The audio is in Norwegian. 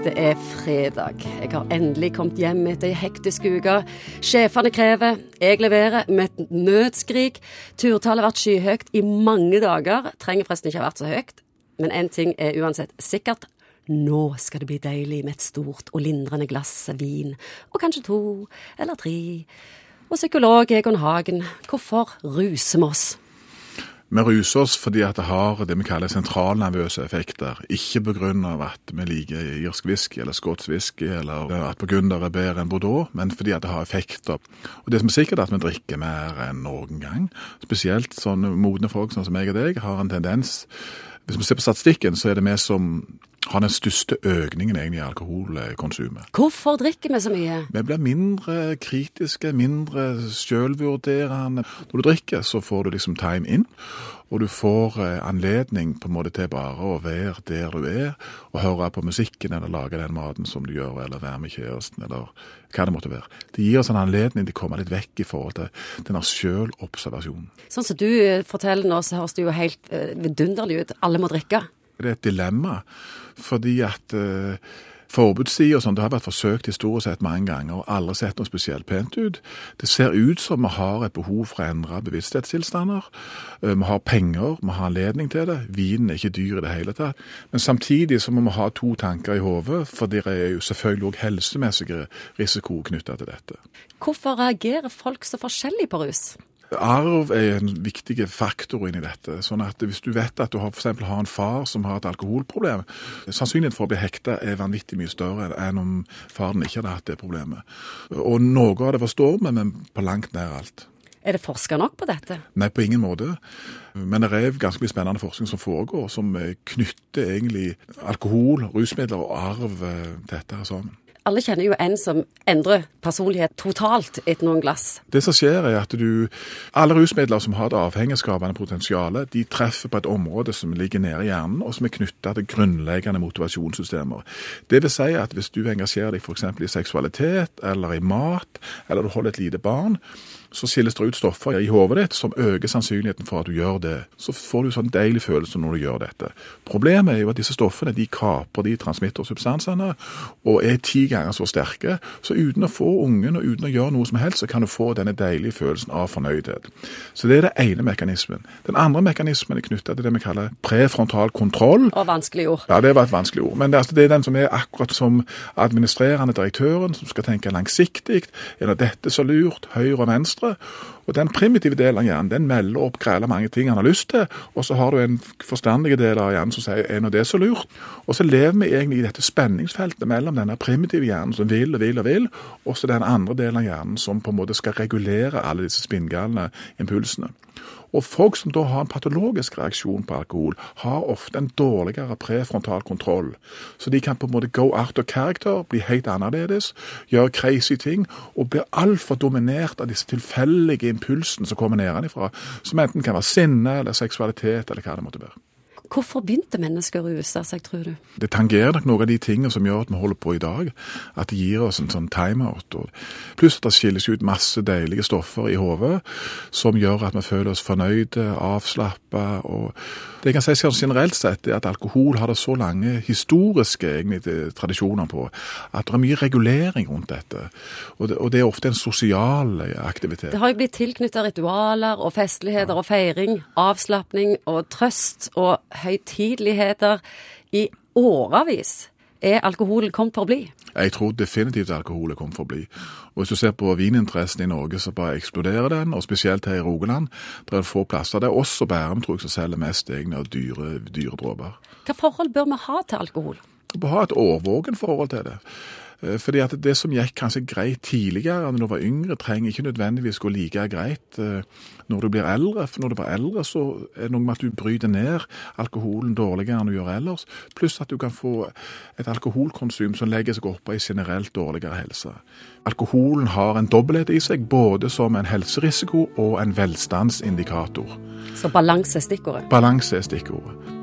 Det er fredag. Jeg har endelig kommet hjem etter ei hektisk uke. Sjefene krever, jeg leverer med et nødskrik. Turtallet har vært skyhøyt i mange dager. Trenger forresten ikke ha vært så høyt. Men én ting er uansett sikkert. Nå skal det bli deilig med et stort og lindrende glass vin. Og kanskje to eller tre. Og psykolog Egon Hagen, hvorfor ruser vi oss? Vi ruser oss fordi det har det vi kaller sentralnervøse effekter. Ikke pga. at vi liker irsk whisky eller skotsk whisky, eller at burgunder er bedre enn bordeaux, men fordi det har effekter. Og Det som er sikkert, er at vi drikker mer enn noen gang. Spesielt sånne modne folk sånn som meg og deg har en tendens Hvis vi ser på statistikken, så er det vi som har den største økningen egentlig i alkoholkonsumet. Hvorfor drikker vi så mye? Vi blir mindre kritiske, mindre sjølvurderende. Når du drikker, så får du liksom time in, og du får eh, anledning på en måte til bare å være der du er, og høre på musikken eller lage den maten som du gjør, eller være med kjæresten, eller hva det måtte være. Det gir oss en anledning til å komme litt vekk i forhold til denne sjølobservasjonen. Sånn som du eh, forteller nå, så høres det jo helt eh, vidunderlig ut. Alle må drikke. Det er et dilemma, fordi at eh, Forbudssida og sånn, det har vært forsøkt historisk sett mange ganger og aldri sett noe spesielt pent ut. Det ser ut som vi har et behov for å endre bevissthetstilstander. Vi har penger, vi har anledning til det. Vinen er ikke dyr i det hele tatt. Men samtidig så må vi ha to tanker i hodet, for det er jo selvfølgelig òg helsemessige risiko knytta til dette. Hvorfor reagerer folk så forskjellig på rus? Arv er en viktig faktor inni dette. sånn at Hvis du vet at du har, for har en far som har et alkoholproblem, sannsynligheten for å bli hekta er vanvittig mye større enn om faren ikke hadde hatt det problemet. Og Noe av det forstår vi, men på langt nær alt. Er det forska nok på dette? Nei, på ingen måte. Men det er ganske mye spennende forskning som foregår, som knytter egentlig alkohol, rusmidler og arv eh, til dette sammen alle kjenner jo en som endrer personlighet totalt etter noen glass. Det som skjer, er at du Alle rusmidler som har et avhengighetsskapende potensial, de treffer på et område som ligger nede i hjernen, og som er knytta til grunnleggende motivasjonssystemer. Det vil si at hvis du engasjerer deg f.eks. i seksualitet, eller i mat, eller du holder et lite barn, så skilles det ut stoffer i hodet ditt som øker sannsynligheten for at du gjør det. Så får du sånn deilig følelse når du gjør dette. Problemet er jo at disse stoffene de kaper de transmittersubstansene og er ti ganger så sterke. Så uten å få ungen og uten å gjøre noe som helst, så kan du få denne deilige følelsen av fornøydhet. Så det er det ene mekanismen. Den andre mekanismen er knytta til det vi kaller prefrontal kontroll. Og vanskelig ord. Ja, det var et vanskelig ord. Men det er, altså, det er den som er akkurat som administrerende direktøren, som skal tenke langsiktig. Er det dette så lurt? Høyre og venstre? Venstre. Og Den primitive delen av hjernen den melder opp grela mange ting han har lyst til, og så har du en forstandig del av hjernen som sier er nå det så lurt? Og så lever vi egentlig i dette spenningsfeltet mellom denne primitive hjernen som vil og vil og vil, og så den andre delen av hjernen som på en måte skal regulere alle disse spinngalne impulsene. Og folk som da har en patologisk reaksjon på alkohol, har ofte en dårligere prefrontal kontroll. Så de kan på en måte go out of character, bli helt annerledes, gjøre crazy ting, og blir altfor dominert av disse tilfeldige impulsene som kommer nedenfra, som enten kan være sinne eller seksualitet eller hva det måtte være. Hvorfor begynte mennesker å ruse seg, tror du? Det tangerer nok noen av de tingene som gjør at vi holder på i dag. At det gir oss en sånn timeout. Pluss at det skilles ut masse deilige stoffer i hodet som gjør at vi føler oss fornøyde, avslappa. Det jeg kan si sånn generelt sett, er at alkohol har det så lange historiske egentlig, tradisjoner på at det er mye regulering rundt dette. Og det, og det er ofte en sosial aktivitet. Det har jo blitt tilknytta ritualer og festligheter og feiring, avslapning og trøst. og høytideligheter i årevis. Er alkohol kommet for å bli? Jeg tror definitivt alkohol er kommet for å bli. Og Hvis du ser på vininteressen i Norge, så bare eksploderer den, og spesielt her i Rogaland. Det er få plasser. Det er også Bærum tror jeg, som selger mest egne og dyre, dyre dråper. Hva forhold bør vi ha til alkohol? Vi bør ha et årvåken forhold til det. Eh, fordi at det som gikk kanskje greit tidligere, når du var yngre, trenger ikke nødvendigvis gå like greit eh, når du blir eldre. For når du blir eldre, så er det noe med at du bryter ned alkoholen dårligere enn du gjør ellers. Pluss at du kan få et alkoholkonsum som legger seg oppå i generelt dårligere helse. Alkoholen har en dobbelthet i seg, både som en helserisiko og en velstandsindikator. Så balanse er stikkordet? Balanse er stikkordet.